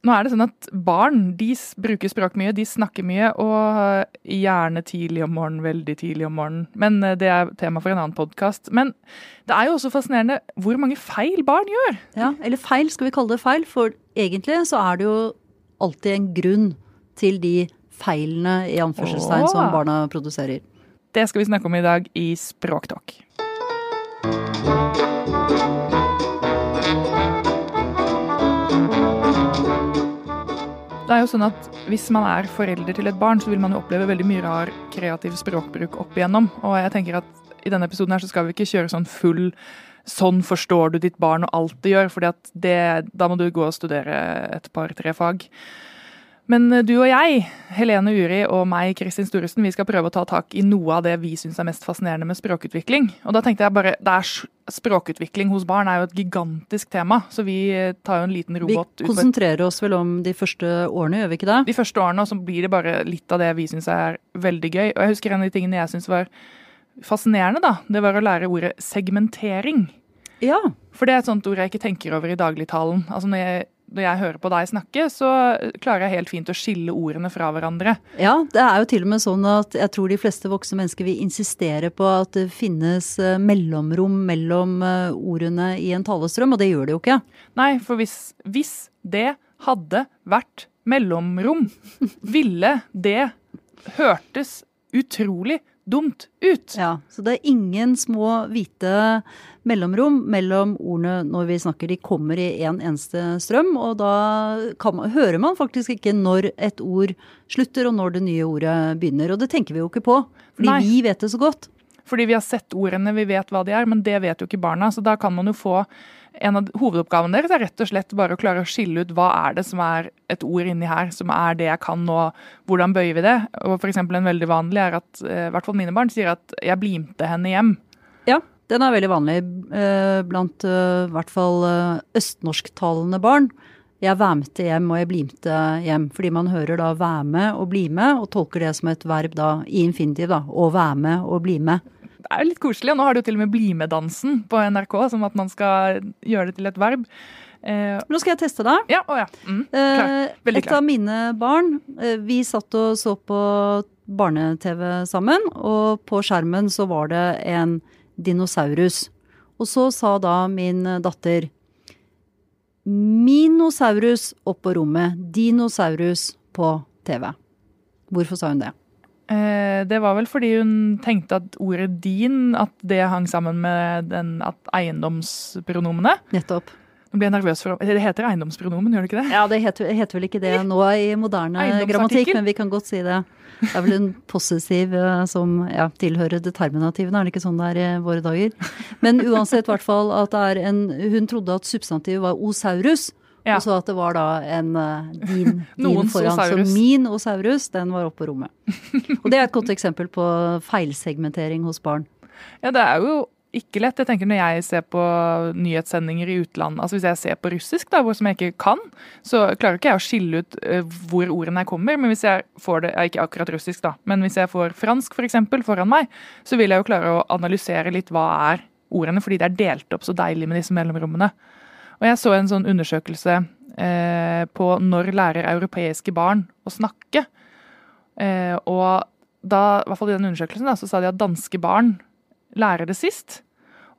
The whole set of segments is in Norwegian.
Nå er det sånn at Barn de bruker språk mye, de snakker mye, og gjerne tidlig om morgenen, veldig tidlig om morgenen. Men eh, det er tema for en annen podkast. Men det er jo også fascinerende hvor mange feil barn gjør. Ja, eller feil, skal vi kalle det feil. For egentlig så er det jo alltid en grunn til de feilene i anførselstegn som barna produserer. Det skal vi snakke om i dag i Språktalk. Det er jo sånn at Hvis man er forelder til et barn, så vil man jo oppleve veldig mye rar kreativ språkbruk opp igjennom. Og jeg tenker at i denne episoden her så skal vi ikke kjøre sånn full Sånn forstår du ditt barn og alt det gjør, det, da må du gå og studere et par-tre fag. Men eh, du og jeg, Helene Uri og meg, Kristin Storesen, vi skal prøve å ta tak i noe av det vi syns er mest fascinerende med språkutvikling. Og da tenkte jeg bare, det er Språkutvikling hos barn er jo et gigantisk tema, så vi eh, tar jo en liten robot Vi konsentrerer oss vel om de første årene, gjør vi ikke det? de første årene, og så blir det bare litt av det vi syns er veldig gøy. Og jeg husker en av de tingene jeg syns var fascinerende, da. Det var å lære ordet segmentering. Ja. For det er et sånt ord jeg ikke tenker over i dagligtalen. Altså når jeg, når jeg hører på deg snakke, så klarer jeg helt fint å skille ordene fra hverandre. ja, det er jo til og med sånn at jeg tror de fleste voksne mennesker vil insistere på at det finnes eh, mellomrom mellom eh, ordene i en talestrøm, og det gjør det jo ikke. Nei, for hvis, hvis det hadde vært mellomrom, ville det hørtes utrolig dumt ut. Ja, Så det er ingen små hvite mellomrom mellom ordene når vi snakker. De kommer i en eneste strøm, og da kan man, hører man faktisk ikke når et ord slutter og når det nye ordet begynner. Og det tenker vi jo ikke på, fordi Nei. vi vet det så godt. Fordi vi har sett ordene, vi vet hva de er, men det vet jo ikke barna. Så da kan man jo få En av hovedoppgavene deres er rett og slett bare å klare å skille ut hva er det som er et ord inni her, som er det jeg kan nå, hvordan bøyer vi det? Og eksempel en veldig vanlig er at, eh, i hvert fall mine barn sier at 'jeg blimte henne hjem'. Den er veldig vanlig eh, blant eh, i hvert fall eh, østnorsktalende barn. Jeg væmte hjem og jeg blimte hjem, fordi man hører da væme og bli med, og tolker det som et verb da i infinitiv, da. Å være med og bli med. Det er jo litt koselig, og nå har du til og med Bli med-dansen på NRK, som at man skal gjøre det til et verb. Eh, Nå skal jeg teste deg. ja, å ja. Mm, klar. Eh, Veldig et klar. av mine barn, vi satt og så på barne-TV sammen, og på skjermen så var det en dinosaurus. Og så sa da min datter Minosaurus opp på rommet, dinosaurus på TV. Hvorfor sa hun det? Eh, det var vel fordi hun tenkte at ordet din, at det hang sammen med den at eiendomspronomene. Nettopp. Nå blir jeg nervøs for Det heter eiendomspronomen, gjør det ikke det? Ja, det heter, heter vel ikke det nå i moderne grammatikk, men vi kan godt si det. Det er vel en possessiv eh, som ja, tilhører determinativene, er det ikke sånn det er i våre dager? Men uansett, i hvert fall at det er en Hun trodde at substantivet var osaurus, Ja. og så at det var da en eh, din, din foran. osaurus. Så min osaurus, den var oppe på rommet. Og det er et godt eksempel på feilsegmentering hos barn. Ja, det er jo ikke lett. Jeg tenker Når jeg ser på nyhetssendinger i utlandet, altså hvis jeg ser på russisk, da, som jeg ikke kan, så klarer ikke jeg å skille ut eh, hvor ordene kommer. Men hvis jeg får det, ikke akkurat russisk, da, men hvis jeg får fransk for eksempel, foran meg, så vil jeg jo klare å analysere litt hva er ordene, fordi det er delt opp så deilig med disse mellomrommene. Og jeg så en sånn undersøkelse eh, på når lærer europeiske barn å snakke. Eh, og da, i hvert fall i den undersøkelsen, da, så sa de at danske barn lærer det sist,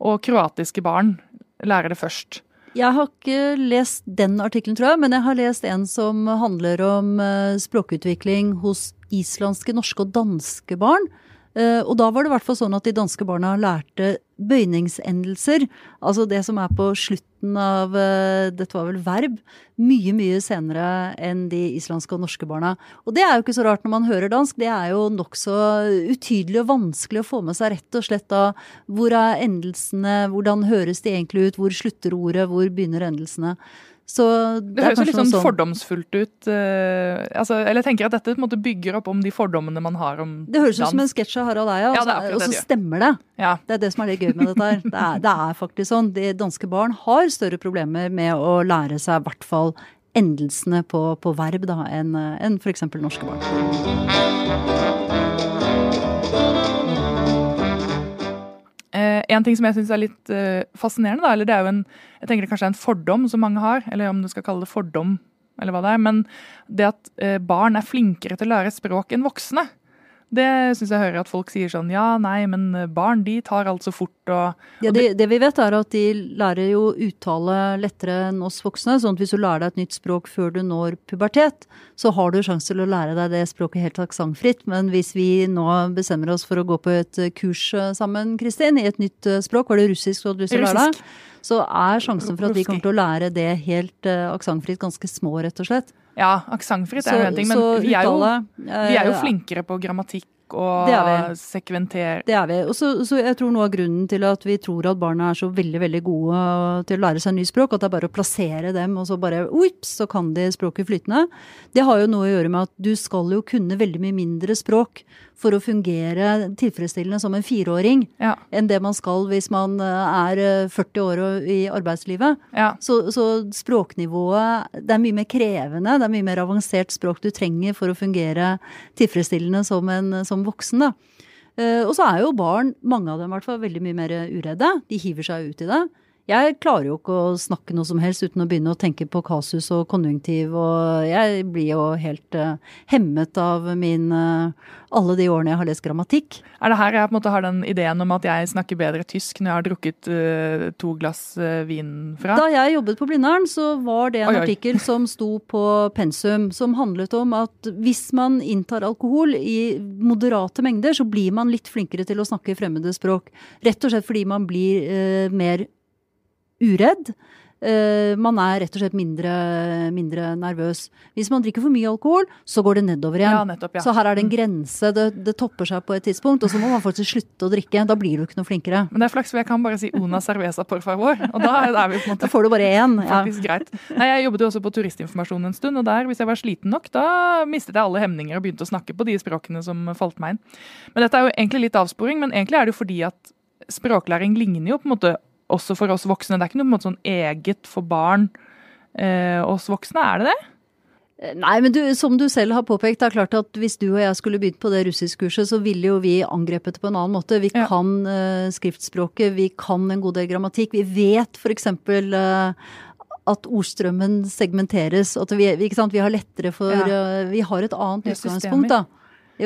og kroatiske barn lærer det først. Jeg har ikke lest den artikkelen, tror jeg, men jeg har lest en som handler om eh, språkutvikling hos islandske, norske og danske barn. Eh, og da var det i hvert fall sånn at de danske barna lærte bøyningsendelser, altså det som er på slutten av eh, Dette var vel verb. Mye, mye senere enn de islandske og norske barna. Og det er jo ikke så rart når man hører dansk. Det er jo nokså utydelig og vanskelig å få med seg rett og slett da hvor er endelsene, hvordan høres de egentlig ut, hvor slutter ordet, hvor begynner endelsene. Så Det, det, høres jo litt sånn sånn fordomsfullt ut. Uh, altså, eller jeg tenker at dette en måte bygger opp om de fordommene man har om Det høres ut som en dans. sketsj av Harald Eia, Ja, og det er så- og det så det stemmer det. Ja. Det er det som er litt gøy med dette her. Det er, det er faktisk sånn. De danske barn har større problemer med å lære seg i hvert fall endelsene på, på verb da, enn en f.eks. norske barn. Eh, en ting som jeg syns er litt eh, fascinerende, da, eller det er jo en jeg tenker det kanskje er en fordom som mange har, eller om du skal kalle det fordom, eller hva det er, men det at eh, barn er flinkere til å lære språk enn voksne. Det syns jeg hører at folk sier sånn ja, nei, men eh, barn de tar alt så fort og Ja, det, det vi vet er at de lærer jo uttale lettere enn oss voksne. sånn at hvis du lærer deg et nytt språk før du når pubertet, så har du sjanse til å lære deg det språket helt aksentfritt. Men hvis vi nå bestemmer oss for å gå på et eh, kurs eh, sammen, Kristin, i et nytt språk, var det russisk du hadde lyst til å lære deg? Så er sjansen for at vi kommer til å lære det helt aksentfritt ganske små, rett og slett. Ja, aksentfritt er jo en ting, men vi er jo, vi er jo eh, flinkere på grammatikk og Det er vi. sekventere Det er vi. Og så, så jeg tror noe av grunnen til at vi tror at barna er så veldig veldig gode til å lære seg nye språk, at det er bare å plassere dem, og så bare uips, så kan de språket flytende. Det har jo noe å gjøre med at du skal jo kunne veldig mye mindre språk for å fungere tilfredsstillende som en fireåring Ja. enn det man skal hvis man eh, er eh, 40 år og- i arbeidslivet. ja. Så, så språknivået Det er mye mer krevende, det er mye mer avansert språk du trenger for å fungere tilfredsstillende som en som voksen. da. Eh, og så er jo barn, mange av dem i hvert fall, veldig mye mer uredde. De hiver seg ut i det. Jeg klarer jo ikke å snakke noe som helst uten å begynne å tenke på kasus og konjunktiv, og jeg blir jo helt uh, hemmet av min uh, alle de årene jeg har lest grammatikk. Er det her jeg på en måte har den ideen om at jeg snakker bedre tysk når jeg har drukket uh, to glass vin fra? Da jeg jobbet på Blindern, så var det en Oi, oi. artikkel som sto på pensum, som handlet om at hvis man inntar alkohol i moderate mengder, så blir man litt flinkere til å snakke fremmede språk. Rett og slett fordi man blir eh, mer uredd. Eh, man er rett og slett mindre, mindre nervøs. Hvis man drikker for mye alkohol, så går det nedover igjen. Ja, nettopp, ja. Så her er det en grense. Det, det topper seg på et tidspunkt, og så må man faktisk slutte å drikke. Da blir du ikke noe flinkere. Men det er flaks, for jeg kan bare si una cerveza por favor. Og da er vi på en måte Da får du bare én. Ja. faktisk greit. Nei, Jeg jobbet jo også på turistinformasjon en stund, og der, hvis jeg var sliten nok, da mistet jeg alle hemninger og begynte å snakke på de språkene som falt meg inn. Men dette er jo egentlig litt avsporing, men egentlig er det jo fordi at språklæring ligner jo på en måte også for oss voksne. Det er ikke noe på en måte sånn eget for barn. Eh, oss voksne, er det det? Nei, men du, som du selv har påpekt, det er klart at hvis du og jeg skulle begynt på det russiskkurset, så ville jo vi angrepet på en annen måte. Vi Ja. kan eh, skriftspråket, vi kan en god del grammatikk. Vi vet f.eks. Uh, at ordstrømmen segmenteres. At vi, vi- har lettere for Ja. eh, Vi har et annet utgangspunkt, da.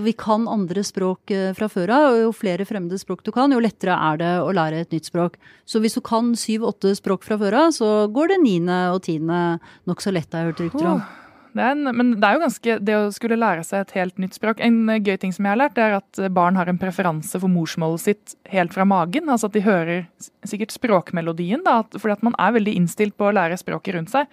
Vi kan andre språk eh, fra før av, og jo flere fremmede språk du kan, jo lettere er det å lære et nytt språk. Så hvis du kan syv-åtte språk fra før av, så går det niende og tiende nokså lett, har jeg hørt rykter om. Det en, men det er jo ganske Det å skulle lære seg et helt nytt språk En eh, gøy ting som jeg har lært, det er at barn har en preferanse for morsmålet sitt helt fra magen. Altså at de hører sikkert språkmelodien, da, fordi at man er veldig innstilt på å lære språket rundt seg.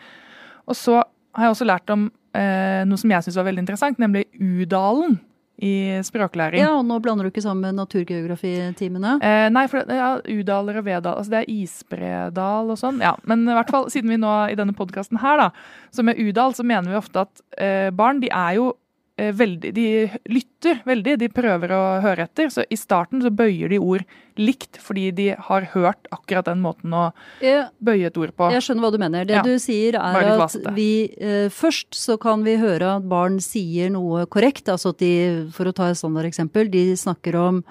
Og så har jeg også lært om eh, noe som jeg syns var veldig interessant, nemlig U-dalen i språklæring. Ja, og nå blander du ikke sammen naturgeografitimene. Eh, nei, for det- ja, Udaler og Vedal, altså det er isbredal og sånn. Ja, men i hvert fall siden vi nå i denne podkasten her, da, så med Udal så mener vi ofte at eh, barn de er jo veldig De lytter veldig, de prøver å høre etter. Så i starten så bøyer de ord likt fordi de har hørt akkurat den måten å Jeg, bøye et ord på. jeg skjønner hva du mener. Det Ja. du sier er at vi eh, først så kan vi høre at barn sier noe korrekt. Altså at de, for å ta et standardeksempel, de snakker om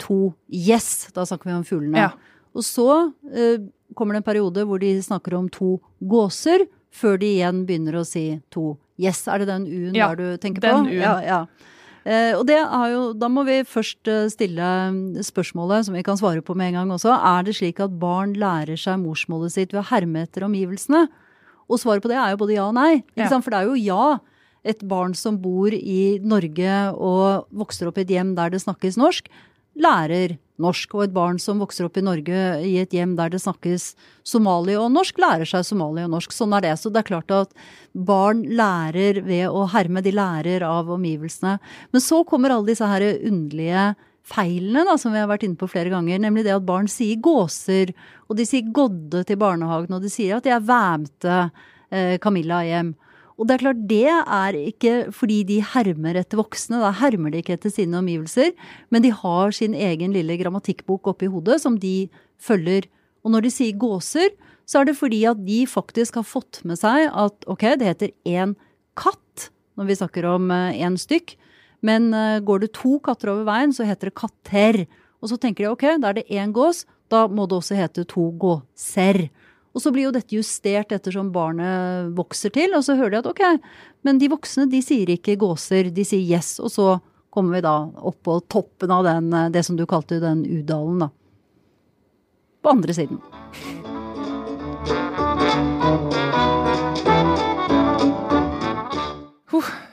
to yes. Da snakker vi om fuglene. Ja. Og så eh, kommer det en periode hvor de snakker om to gåser, før de igjen begynner å si to yes. Er det den U-en Ja, der du tenker den på? U-en. Ja, ja. Eh, og det jo, da må vi først eh, stille spørsmålet, som vi kan svare på med en gang også. Er det slik at barn lærer seg morsmålet sitt ved å herme etter omgivelsene? Og svaret på det er jo både ja og nei. Ja. For det er jo ja. Et barn som bor i Norge og vokser opp i et hjem der det snakkes norsk, lærer norsk. Og et barn som vokser opp i Norge i et hjem der det snakkes somali og norsk, lærer seg somali og norsk. Sånn er det. Så det er klart at barn lærer ved å herme. De lærer av omgivelsene. Men så kommer alle disse her underlige feilene da, som vi har vært inne på flere ganger, nemlig det at barn sier gåser, og de sier godde til barnehagen, og de sier at de er væmte eh, Camilla hjem. Og det er klart, det er ikke fordi de hermer etter voksne, da hermer de ikke etter sine omgivelser, men de har sin egen lille grammatikkbok oppi hodet som de følger. Og når de sier gåser, så er det fordi at de faktisk har fått med seg at ok, det heter én katt når vi snakker om én stykk, men eh, går det to katter over veien, så heter det katter. Og så tenker de ok, da er det én gås, da må det også hete to gåser. Og så blir jo dette justert ettersom barnet vokser til, og så hører de at ok, men de voksne de sier ikke gåser, de sier yes. Og så kommer vi da opp på toppen av den, eh, det som du kalte den U-dalen, da. På andre siden.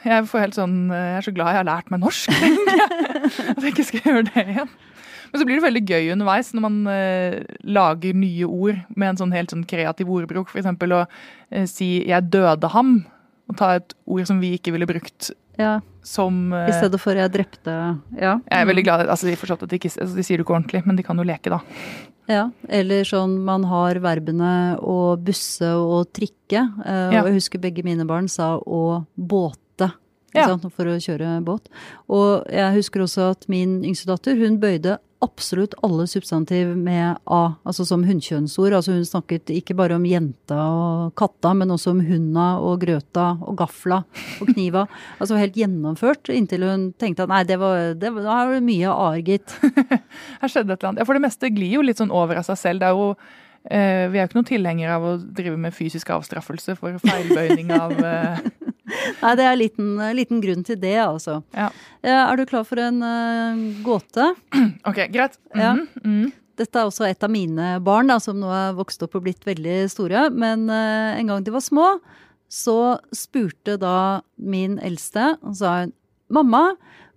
Jeg får helt sånn Jeg er så glad jeg har lært meg norsk. tenker jeg. At jeg ikke skal gjøre det igjen. Men så blir det veldig gøy underveis når man eh, lager nye ord med en sånn helt sånn kreativ ordbruk. F.eks. å eh, si 'jeg døde ham', og ta et ord som vi ikke ville brukt Ja, som eh, I stedet for jeg drepte Ja. Jeg er veldig glad altså, de, forstått at de, ikke, altså, de sier det ikke ordentlig, men de kan jo leke, da. Ja, eller sånn man har verbene å busse og trikke. eh, Ja. Og jeg husker begge mine barn sa å båte. Ja. sant, for å kjøre båt. Og jeg husker også at min yngste datter, hun bøyde absolutt alle substantiv med A, altså som hunnkjønnsord. Altså hun snakket ikke bare om jenta og katta, men også om hunda og grøta og gafla og kniva. Altså helt gjennomført, inntil hun tenkte at nei, det var, det var, da er det mye A-er, gitt. Her skjedde et eller annet. Ja, for det meste glir jo litt sånn over av seg selv. Det er jo eh, vi er jo ikke noen tilhengere av å drive med fysisk avstraffelse for feilbøyning av eh, Nei, det er liten, liten grunn til det, altså. Ja. Eh, Er du klar for en uh, gåte? OK, greit. Ja. Mhm, mhm. Dette er også et av mine barn, da, som nå er vokst opp og blitt veldig store. Men uh, en gang de var små, så spurte da min eldste, og sa hun, mamma,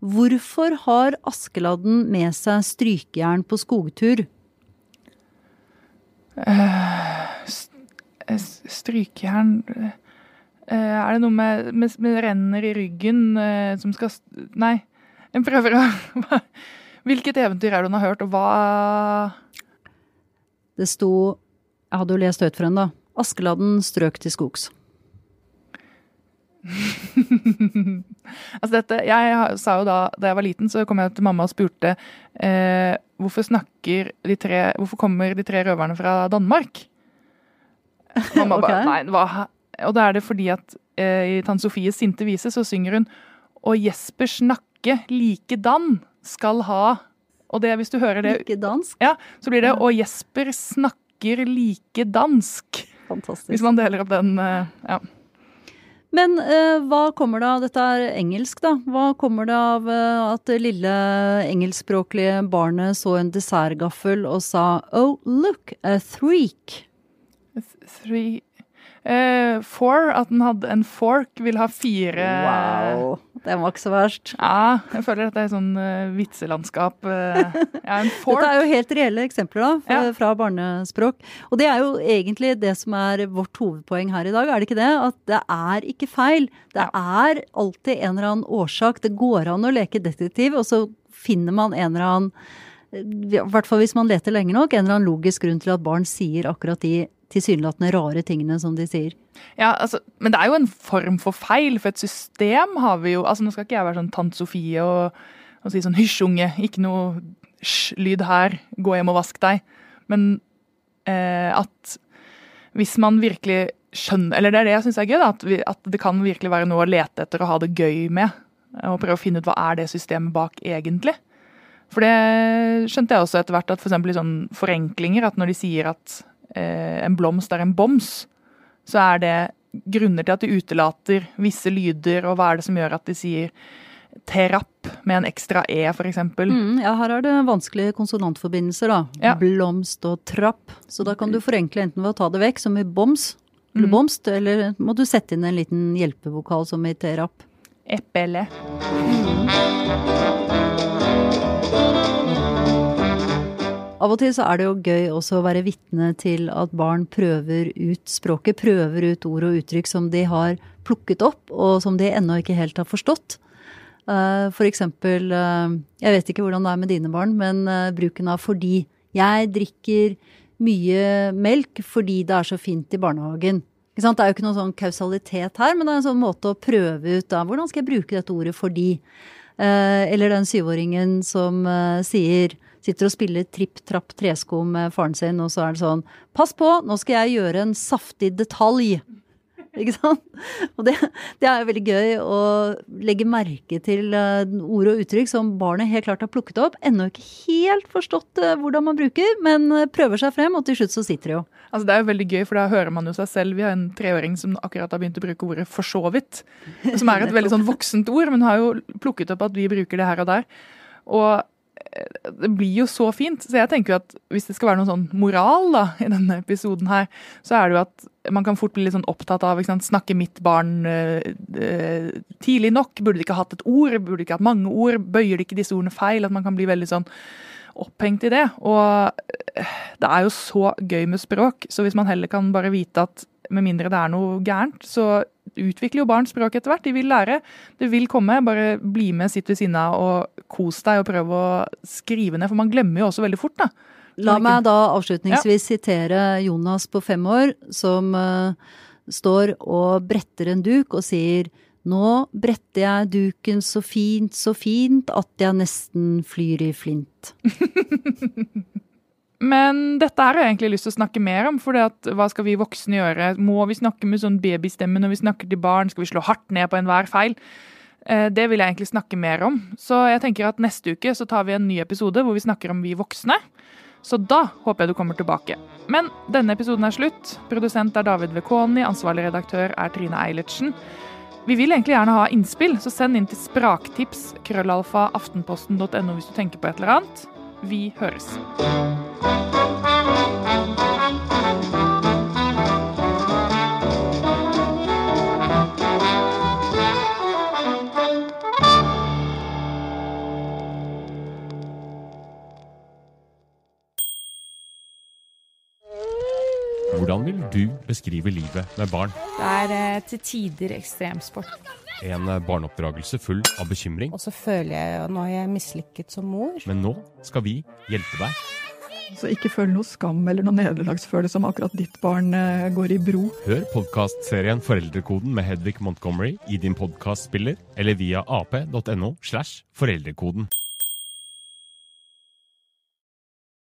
hvorfor har Askeladden med seg strykejern på skogtur? Uh, Strykejern eh, Er det noe med, med, med renner i ryggen eh, som skal Nei. en prøver å Hvilket eventyr er det hun har hørt, og hva Det sto, jeg hadde jo lest høyt for henne da, Askeladden strøk til skogs. Altså dette, jeg sa jo da da jeg var liten, så kom jeg til mamma og spurte eh, hvorfor snakker de tre Hvorfor kommer de tre røverne fra Danmark? Mamma bare Nei, hva Og da er det fordi at eh, i Tante Sofies sinte vise så synger hun Og Jesper snakke likedan skal ha Og det, hvis du hører det Like dansk? ja, så blir det Og Jesper snakker like dansk. Fantastisk. Hvis man deler opp den eh, ja. Men eh, hva kommer det av, dette er engelsk da, hva kommer det av eh, at det lille engelskspråklige barnet så en dessertgaffel og sa oh look, a threak. Three eh, Four, at den hadde en fork, vil ha fire Wow, den var ikke så verst. Ja, jeg føler dette er sånn uh, vitselandskap. Uh, ja, en fork. Dette er jo helt reelle eksempler da, fra, Ja. fra barnespråk. Og det er jo egentlig det som er vårt hovedpoeng her i dag, er det ikke det? At det er ikke feil. Det er alltid en eller annen årsak. Det går an å leke detektiv, og så finner man en eller annen i hvert fall hvis man leter lenge nok, en eller annen logisk grunn til at barn sier akkurat de tilsynelatende rare tingene som de sier. Ja, altså, men det er jo en form for feil, for et system har vi jo altså Nå skal ikke jeg være sånn tante Sofie og, og si sånn hysj, unge, ikke noe hysj-lyd her, gå hjem og vask deg. Men eh, at hvis man virkelig skjønner Eller det er det jeg syns er gøy, da, at, vi, at det kan virkelig være noe å lete etter og ha det gøy med. Og prøve å finne ut hva er det systemet bak egentlig. For det skjønte jeg også etter hvert, at f.eks. For i sånn forenklinger, at når de sier at eh, en blomst er en boms, så er det grunner til at de utelater visse lyder, og hva er det som gjør at de sier Terapp med en ekstra e, f.eks. Mm, ja, her er det vanskelige konsonantforbindelser, da. Ja. Blomst og trapp. Så da kan du forenkle enten ved å ta det vekk, som i boms, eller Mm. bomst, eller må du sette inn en liten hjelpevokal, som i terapp. Epele. Av og til så er det jo gøy også å være vitne til at barn prøver ut språket, prøver ut ord og uttrykk som de har plukket opp, og som de ennå ikke helt har forstått. Eh, For eksempel, eh, jeg vet ikke hvordan det er med dine barn, men eh, bruken av fordi. Jeg drikker mye melk fordi det er så fint i barnehagen. Det er jo ikke noen sånn kausalitet her, men det er en sånn måte å prøve ut da. Hvordan skal jeg bruke dette ordet fordi? Eh, Eller den syvåringen som eh, sier Sitter og spiller tripp, trapp, tresko med faren sin, og så er det sånn Pass på, nå skal jeg gjøre en saftig detalj. Ikke sant? Og det, det er jo veldig gøy å legge merke til eh, ord og uttrykk som barnet helt klart har plukket opp. Ennå ikke helt forstått eh, hvordan man bruker, men eh, prøver seg frem, og til slutt så sitter det jo. Altså Det er jo veldig gøy, for da hører man jo seg selv. Vi har en treåring som akkurat har begynt å bruke ordet 'for så vidt'. Som er et veldig sånn voksent ord, men har jo plukket opp at vi bruker det her og der. Og det blir jo så fint. Så jeg tenker jo at hvis det skal være noen sånn moral da, i denne episoden her, så er det jo at man kan fort bli litt sånn opptatt av ikke snakke mitt barn eh, eh, tidlig nok. Burde de ikke hatt et ord? Burde de ikke hatt mange ord? Bøyer de ikke disse ordene feil? At man kan bli veldig sånn opphengt i det. Og eh, det er jo så gøy med språk, så hvis man heller kan bare vite at med mindre det er noe gærent, så utvikler jo barn språk etter hvert. De vil lære. Det vil komme. Bare bli med, sitt ved siden av og kos deg og prøv å skrive ned, for man glemmer jo også veldig fort, da. La meg da avslutningsvis sitere Jonas på fem år, som uh, står og bretter en duk og sier nå bretter jeg duken så fint, så fint at jeg nesten flyr i flint. Men dette her har jeg egentlig lyst til å snakke mer om. For hva skal vi voksne gjøre? Må vi snakke med sånn babystemme når vi snakker til barn? Skal vi slå hardt ned på enhver feil? Eh, Det vil jeg egentlig snakke mer om. Så jeg tenker at neste uke så tar vi en ny episode hvor vi snakker om vi voksne. Så da håper jeg du kommer tilbake. Men denne episoden er slutt. Produsent er David Vekoni, ansvarlig redaktør er Trine Eilertsen. Vi vil egentlig gjerne ha innspill, så send inn til spraktips krøllalfa aftenposten.no hvis du tenker på et eller annet. Vi høres. Hvordan vil du beskrive livet med barn? Det er eh, til tider ekstremsport. En eh, barneoppdragelse full av bekymring. Og så føler jeg jo nå er jeg mislykket som mor. Men nå skal vi hjelpe deg. Så ikke føl noe skam eller noe nederlagsfølelse om akkurat ditt barn eh, går i bro. Hør podkastserien Foreldrekoden med Hedvig Montgomery i din podkastspiller eller via ap.no slash foreldrekoden.